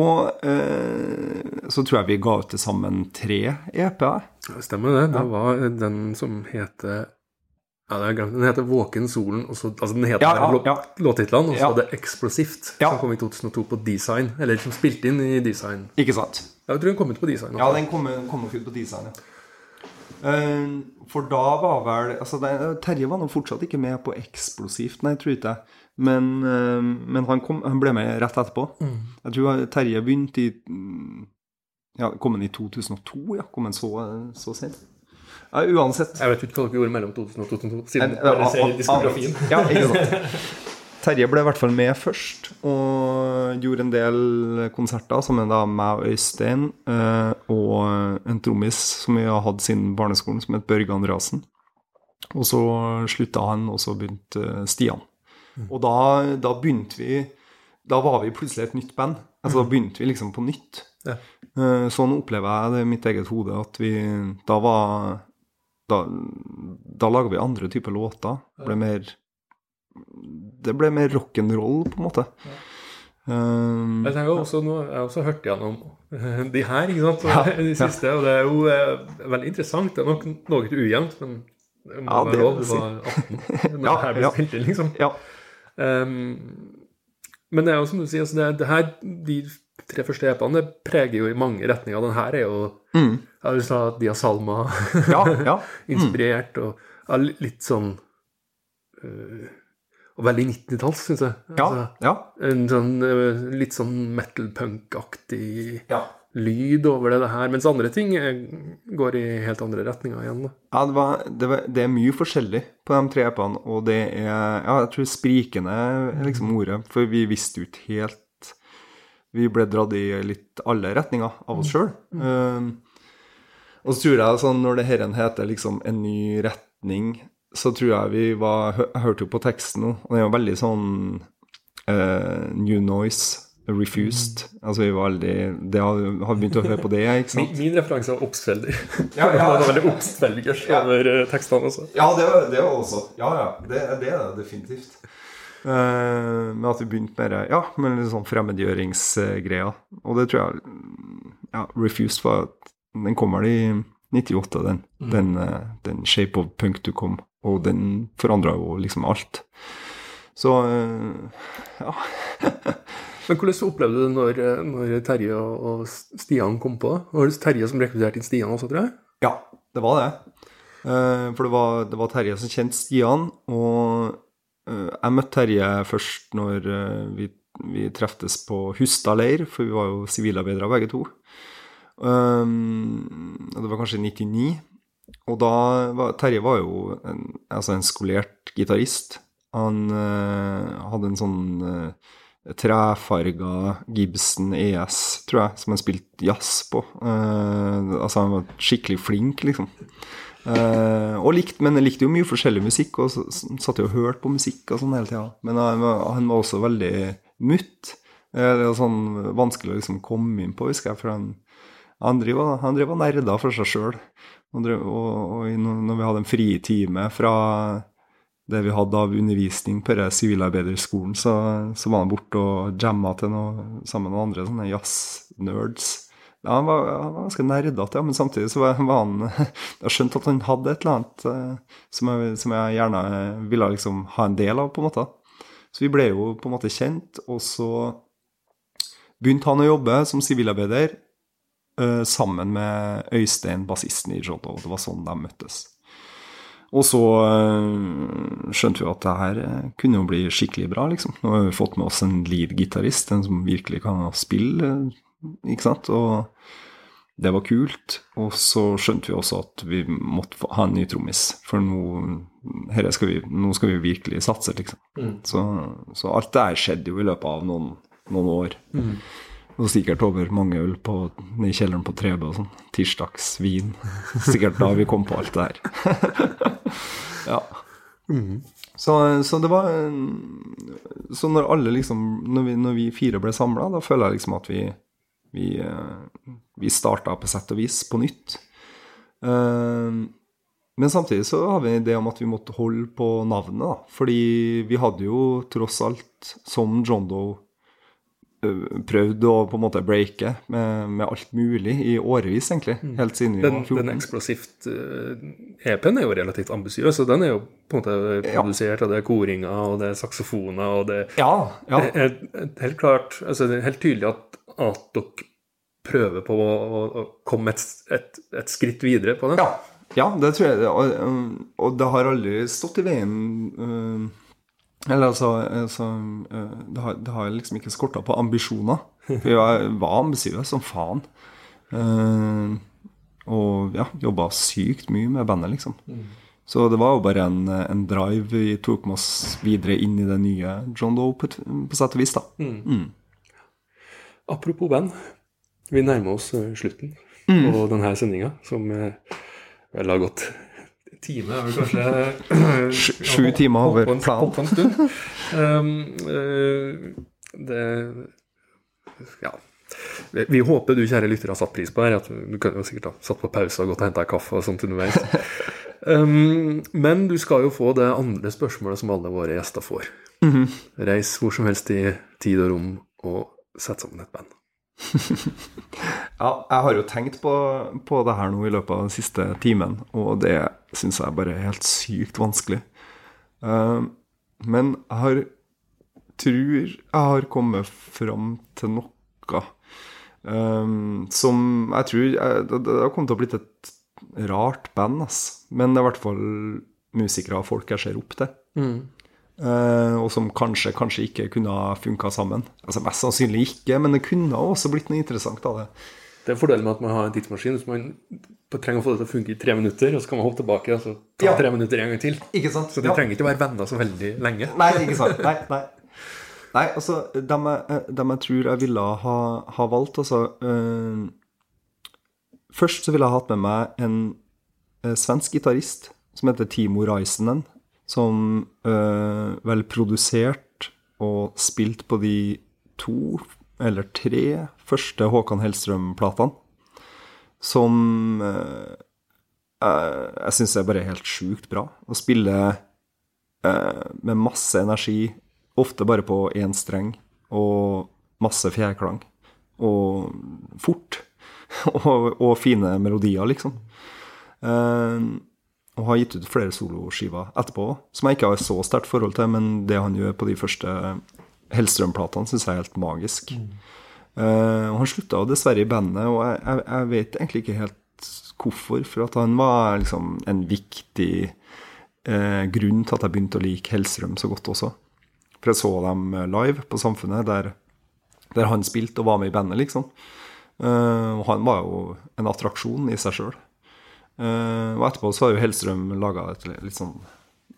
og uh, så tror jeg vi ga ut til sammen tre EP-er. Ja, Stemmer det. Det var den som heter ja. Den heter 'Våken solen'. Og så, altså den heter Ja, ja, låttitlene, og så Ja. er det 'Eksplosivt', som kom i 2002 på Design. Eller som spilte inn i Design. Ikke sant? Jeg tror den kom ut på Design. Ja, den kom, kom ut på design, ja. Ehm, for da var vel altså det, Terje var nå fortsatt ikke med på Eksplosivt, nei, tror ikke jeg. Men, ehm, men han, kom, han ble med rett etterpå. Jeg tror Terje begynte i mm, Ja, kom han i 2002? Ja, kom han så, så sent? Ja, uansett. Jeg vet ikke hva dere gjorde mellom 2000 og 2002, siden dere ser diskografien. Ja. Terje ble i hvert fall med først, og gjorde en del konserter sammen med meg og Øystein, eh, og en trommis som vi har hatt siden barneskolen, som het Børge Andreassen. Og så slutta han, og så begynte eh, Stian. Og da, da begynte vi Da var vi plutselig et nytt band. Altså Da begynte vi liksom på nytt. Ja. Eh, Sånn opplever jeg det i mitt eget hode, at vi da var Da, da laga vi andre typer låter. Det ble mer Det ble mer rock'n'roll, på en måte. Um, Jeg tenker også, nå, jeg har også hørt gjennom de her, ikke sant, Ja, (laughs) de siste, og det er jo eh, veldig interessant. Det er nok noe ujevnt, men det må Ja, være lov. Du var 18 når Ja, her ble ja. spilt inn, liksom. ja. Um, men det er jo som du sier, altså det, det her, de tre første EP-ene det preger jo i mange retninger. Den her er jo Mm. ja, Du sa at Dia Salma Ja, ja. (laughs) inspirert, og ja, litt sånn øh, Og veldig 90-talls, syns jeg. Ja. Altså, ja. en sånn øh, litt sånn metal-punk-aktig ja. lyd over det her, mens andre ting eh, går i helt andre retninger igjen. da. Ja, det, var, det, var, det er mye forskjellig på de tre EP-ene, og det er Ja, jeg tror sprikende liksom ordet, for vi visste jo ikke helt Vi ble dratt i litt alle retninger av oss sjøl. og så tror jeg sånn når det herren heter liksom en ny retning, så tror jeg vi var hø- Jeg hørte jo på teksten nå, og det var veldig sånn uh, New Noise. Refused. Altså, vi var veldig Det har har begynt å høre på det, ikke (laughs) sant? min referanse var Obstfelder. (laughs) Ja, ja. Det var veldig Obstfelgers Ja. over eh, tekstene også. Ja, det var det var også. Ja, ja. Det, det er det definitivt. Uh, med at vi begynte med ja, med litt sånn fremmedgjøringsgreier. Og det tror jeg ja, Refused var Den kommer i 98, den. Den, eh, den Shape of Punk du kom. Og den forandra jo liksom alt. Så eh, ja. (laughs) Men hvordan opplevde du det når, eh, når Terje og, Stian kom på? Var det Terje som rekrutterte inn Stian også, tror jeg? Ja, det var det. Eh, for det var, det var Terje som kjente Stian, og jeg møtte Terje først når vi, vi treftes på Hustad leir, for vi var jo sivilarbeidere begge to. Um, og det var kanskje i 99. Og da Terje var jo en, altså en skolert gitarist. Han uh, hadde en sånn uh, trefarga Gibson ES, tror jeg, som han spilte jazz på. Uh, altså han var skikkelig flink, liksom. Uh, og likt, men jeg likte jo mye forskjellig musikk, og så, satt jo og hørte på musikk og sånn hele tida. Men han, var- han var også veldig mutt. Uh, det var sånn vanskelig å liksom komme inn på, husker jeg, for han, han driver og nerder for seg sjøl. Og, og, når vi hadde en fritime fra det vi hadde av undervisning på sivilarbeiderskolen, så, så var han borte og jamma til noe sammen med noen andre sånne jazz-nerds. Ja, han, var, han var ganske nerdete, ja, men samtidig så var, var han (laughs) Jeg skjønte at han hadde et eller annet eh, som, jeg, som jeg gjerne ville liksom ha en del av, på en måte. Så vi ble jo på en måte kjent, og så begynte han å jobbe som sivilarbeider eh, sammen med Øystein, bassisten i Joddo. Det var sånn de møttes. Og så øh, skjønte vi at det her øh, kunne jo bli skikkelig bra, liksom. Nå har vi fått med oss en lead-gitarist, en som virkelig kan spille, ikke sant. Og det var kult. Og så skjønte vi også at vi måtte ha en ny trommis, for nå, her skal vi, nå skal vi virkelig satse, liksom. Så, så alt det her skjedde jo i løpet av noen, noen år. Og sikkert over mange øl på, i kjelleren på Trebø og sånn. Tirsdagsvin. Sikkert da vi kom på alt det her. (laughs) ja. Så, så det var Så når alle liksom Når vi, når vi fire ble samla, da føler jeg liksom at vi vi, eh, vi starta på sett og vis på nytt. Eh, Men samtidig så har vi en idé om at vi måtte holde på navnet, da. Fordi vi hadde jo tross alt, som John Doe prøvd å på en måte breake med, med alt mulig i årevis, egentlig. Helt siden vi Den, var 14. den eksplosivt eh, EP-en er jo relativt ambisiøs, og den er jo på en måte produsert, og det er koringer, og det er saksofoner, og det Ja, ja. er helt klart altså Det er helt tydelig at, at dere prøver på å, å, komme et, et, et skritt videre på det. Ja, ja det tror jeg. Og, og det har aldri stått i veien um, Eller altså, altså uh, det, har, det har liksom ikke skorta på ambisjoner. For jeg var ambisiøs som faen. Uh, og ja, jobba sykt mye med bandet, liksom. Så det var jo bare en, en drive vi tok med oss videre inn i det nye John Doe, på, på sett og vis, da. Apropos band, vi nærmer oss eh, slutten på denne sendinga, som eh, vel har gått time, er vel kanskje Sju- timer over planen. holdt en stund. Um, uh, det Ja. Vi, vi håper du, kjære lytter, har satt pris på det. her, At du kan jo sikkert ha satt på pause og gått og henta kaffe og sånt underveis. Um, men du skal jo få det andre spørsmålet som alle våre gjester får. Reis hvor som helst i tid og rom og sett sammen et band. (laughs) Ja, jeg har jo tenkt på, på det her nå i løpet av den siste timen, og det syns jeg bare er helt sykt vanskelig. Uh, men jeg har tror jeg har kommet fram til noe eh, som jeg tror jeg, det, det har kommet til å blitt et rart band, ass. Men det er i hvert fall musikere og folk jeg ser opp til. Eh, og som kanskje, kanskje ikke kunne ha funka sammen. Altså Mest sannsynlig ikke, men det kunne også blitt noe interessant av det. Det er fordelen med at man har en tidsmaskin. Hvis man trenger å få det til å funke i tre minutter, og så kan man hoppe tilbake og så ta Ja. tre minutter en gang til. Ikke sant? Så de trenger ikke å være venner så veldig lenge. Nei, ikke sant. Nei, nei. Nei, altså, dem jeg, dem jeg tror jeg ville ha, ha valgt, altså øh, Først så ville jeg hatt med meg en øh, svensk gitarist som heter Timo Raisenen, som øh, vel produsert og spilt på de to eller tre første Håkan Hellstrøm-platene. Som øh, jeg, syns er bare helt sjukt bra. Å spille eh, med masse energi, ofte bare på én streng, og masse fjærklang. Og fort. (laughs) og, og fine melodier, liksom. Eh, og har gitt ut flere soloskiver etterpå, som jeg ikke har så sterkt forhold til, men det han gjør på de første Hellstrøm-platene, syns jeg er helt magisk. Mm. Uh, han slutta dessverre i bandet, og jeg, jeg, jeg vet egentlig ikke helt hvorfor, for at han var liksom en viktig uh, grunn til at jeg begynte å like Hellstrøm så godt også. For jeg så dem live på Samfunnet, der, der han spilte og var med i bandet, liksom. Uh, og han var jo en attraksjon i seg sjøl. Og etterpå så har jo Hellstrøm laga et litt sånn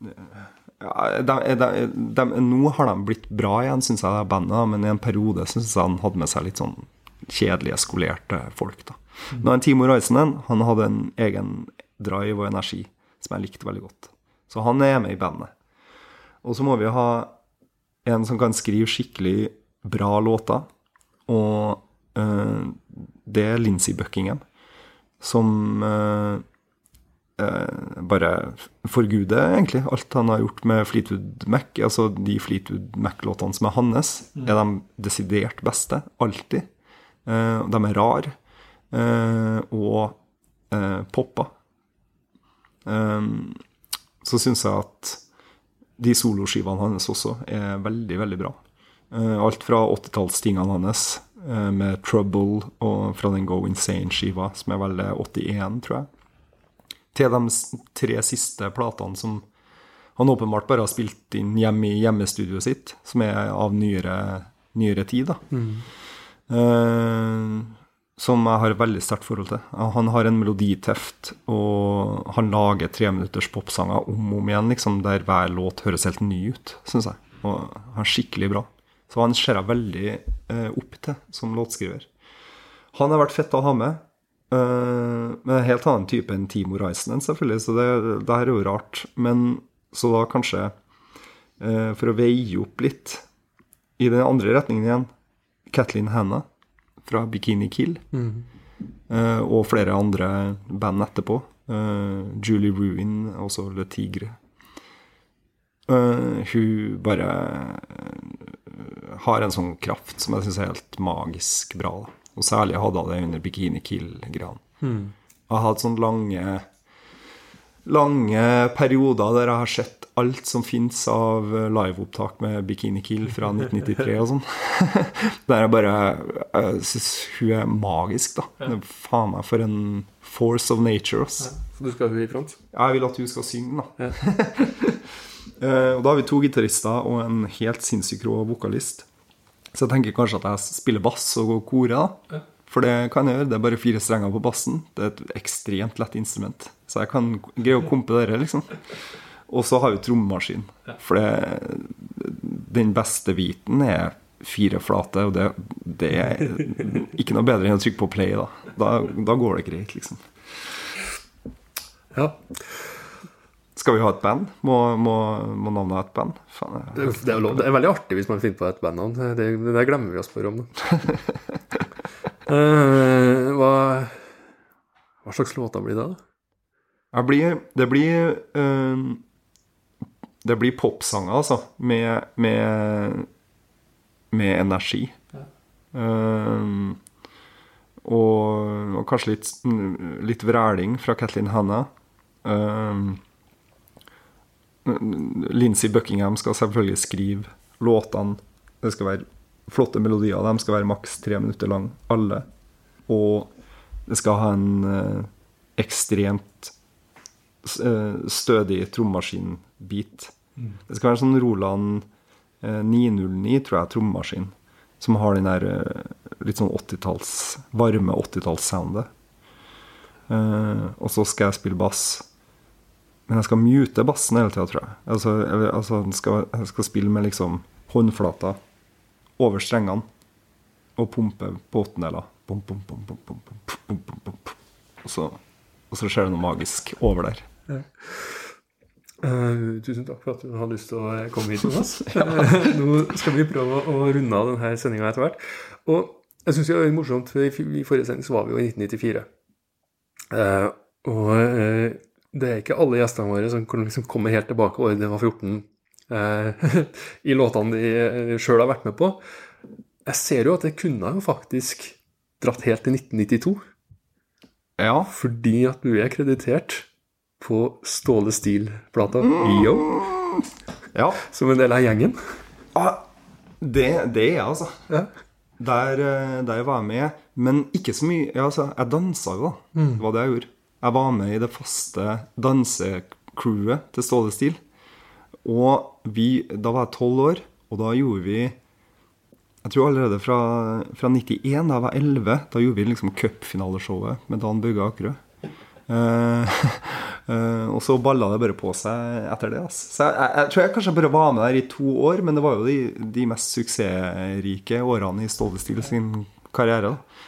eh, ja, de, de, de, Nå har de blitt bra igjen, syns jeg, det bandet, men i en periode syns jeg han hadde med seg litt sånn kjedelige, skolerte folk. da. Men Timo Raisenen han hadde en egen drive og energi som jeg likte veldig godt. Så han er med i bandet. Og så må vi ha en som kan skrive skikkelig bra låter. Og eh, det er Lincy Buckingham, som eh, eh, bare forguder egentlig. Alt han har gjort med Fleetwood Mac. Altså de Fleetwood Mac-låtene som er hans, er de desidert beste. Alltid. Eh, de er rare. eh, og eh, poppa. Så syns jeg at de soloskivene hans også er veldig, veldig bra. Eh, alt fra 80-tallstingene hans med 'Trouble' og fra den 'Go Insane'-skiva, som er vel eh, 81, tror jeg, til de tre siste platene som han åpenbart bare har spilt inn hjemme i hjemmestudioet sitt, som er av nyere, nyere tid. da. Eh, som jeg har veldig sterkt forhold til. Han har en meloditeft, og han lager treminutters popsanger om og om igjen, liksom, der hver låt høres helt ny ut, syns jeg. Og han er skikkelig bra. Så han ser jeg veldig eh, opp til som låtskriver. Han har vært fett å ha med. eh, med en helt annen type enn Timo Reisenen, selvfølgelig, så det, det her er jo rart. Men så da kanskje, eh, for å veie opp litt i den andre retningen igjen, Kathleen Hanna fra Bikini Kill. Eh, og flere andre band etterpå. Eh, Julie Ruin, også Le Tigre. Eh, hun bare har en sånn kraft som jeg syns er helt magisk bra. Da. Og særlig hadde hun det under Bikini Kill-greiene. Jeg har hatt sånne lange lange perioder der jeg har sett alt som fins av liveopptak med Bikini Kill fra 1993 og sånn. (laughs) Der jeg bare Jeg syns hun er magisk, da. Er Faen meg for en force of nature, ass. Så du skal jo i front? Jeg vil at hun skal synge, da. Eh, (laughs) og da har vi to gitarister og en helt sinnssykt rå vokalist. Så jeg tenker kanskje at jeg spiller bass og går kore, da. For det kan jeg gjøre. Det er bare fire strenger på bassen. Det er et ekstremt lett instrument. Så jeg kan greie å kompe dere, liksom. Og så har vi trommemaskin. For det, den beste biten er fire flate, og det, det er ikke noe bedre enn å trykke på play, da. Da, da går det greit, liksom. Ja. Skal vi ha et band? Må, må, må navnet ha et band? Fan, Det, er lov. det er veldig artig hvis man finner på et bandnavn. Det, det det glemmer vi å spørre om. Eh, hva, hva slags låter blir det, da? Blir, det blir uh, Det blir popsanger, altså. Med, med, med energi. Uh, og, og kanskje litt, litt vræling fra Kathleen Hanna. Uh, Lindsey Buckingham skal selvfølgelig skrive låtene. Det skal være flotte melodier. De skal være maks tre minutter lang, alle. Og det skal ha en eh, ekstremt eh, stødig trommaskinbit. Det skal være en sånn Roland eh, 909, tror jeg, trommaskin. Som har den der eh, litt sånn 80-talls varme 80-tallssoundet. Eh, og så skal jeg spille bass. Men jeg skal mute bassen hele tida, tror jeg. Altså, jeg, altså jeg, skal, jeg, skal, spille med liksom håndflata over strengene og pumpe på åttendeler. Og, så, og så skjer det noe magisk over der. Uh, tusen takk for at du har lyst til å eh, komme hit, Jonas. (laughs) ja. Eh, nå skal vi prøve å runde av denne sendinga etter hvert. Og jeg syns det er morsomt, for i forrige sending så var vi jo i 1994. Uh, og uh, det er ikke alle gjestene våre som kan liksom kommer helt tilbake året de var 14, eh, (laughs) i låtene de sjøl har vært med på. Jeg ser jo at det kunne jo faktisk dratt helt til 1992, Ja. fordi at du er kreditert på Ståle Stil-plata Yo, ja. som en del av gjengen. Ah, det, det er jeg, altså. Ja. Der, eh, der var jeg med, men ikke så mye. Ja, altså, jeg dansa jo, da. Det var det jeg gjorde. Jeg var med i det faste dansecrewet til Ståle Stil. Og vi, da var jeg tolv år, og da gjorde vi Jeg tror allerede fra, fra 91, da jeg var 11, da gjorde vi liksom cupfinaleshowet med Dan Bugge Akerø. Eh, uh, (laughs) og så balla det bare på seg etter det. Altså. Så jeg, jeg, jeg tror jeg kanskje bare var med der i to år, men det var jo de, de mest suksessrike årene i Ståle Stil sin karriere. da.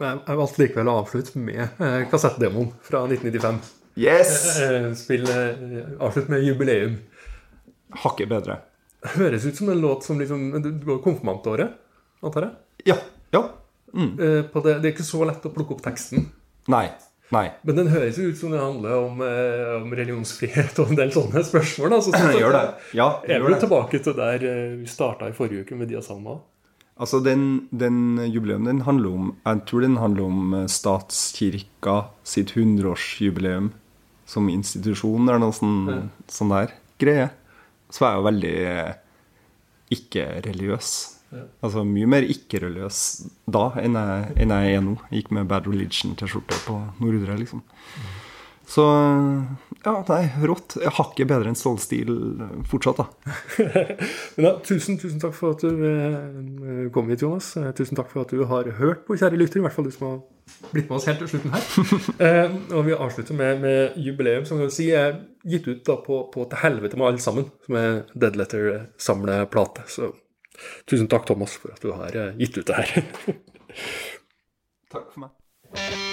Men jeg- valgte likevel å avslutte med eh, kassettdemoen fra 1995. Yes! Eh, Spill eh, Avslutt med jubileum. Hakket bedre. Høres ut som en låt som liksom Du du går konfirmantåret, antar jeg? Ja. Ja. Mm. på det, det er ikke så lett å plukke opp teksten. Nei. Nei. Men den høres jo ut som det handler om, eh, om religionsfrihet og en del sånne spørsmål. Da. Så, Den (laughs) gjør det. Ja, det er vi tilbake til der eh, vi starta i forrige uke med Dia Salma. Altså, den, den jubileum den handler om Jeg tror den handler om eh, statskirka sitt 100-årsjubileum som institusjon, eller noe sånn, sånn der greie. Så var jeg jo veldig eh, ikke-religiøs. Altså mye mer ikke-religiøs da enn jeg, enn jeg er nå. Jeg gikk med Bad Religion-T-skjorte på Nordre, liksom. Så ja, nei, rått. Jeg hakker bedre enn Stålstil fortsatt, da. (laughs) Men da, tusen, tusen takk for at du eh, kom hit, Jonas. Eh, Tusen takk for at du har hørt på, kjære lytter. I hvert fall du som har blitt med oss helt til slutten her. (laughs) eh, og vi avslutter med, med jubileum, som kan si er gitt ut da på, på Til helvete med alle sammen, som er Dead Letter-samleplate. Så tusen takk, Thomas, for at du har eh, gitt ut det her. (laughs) Takk for meg.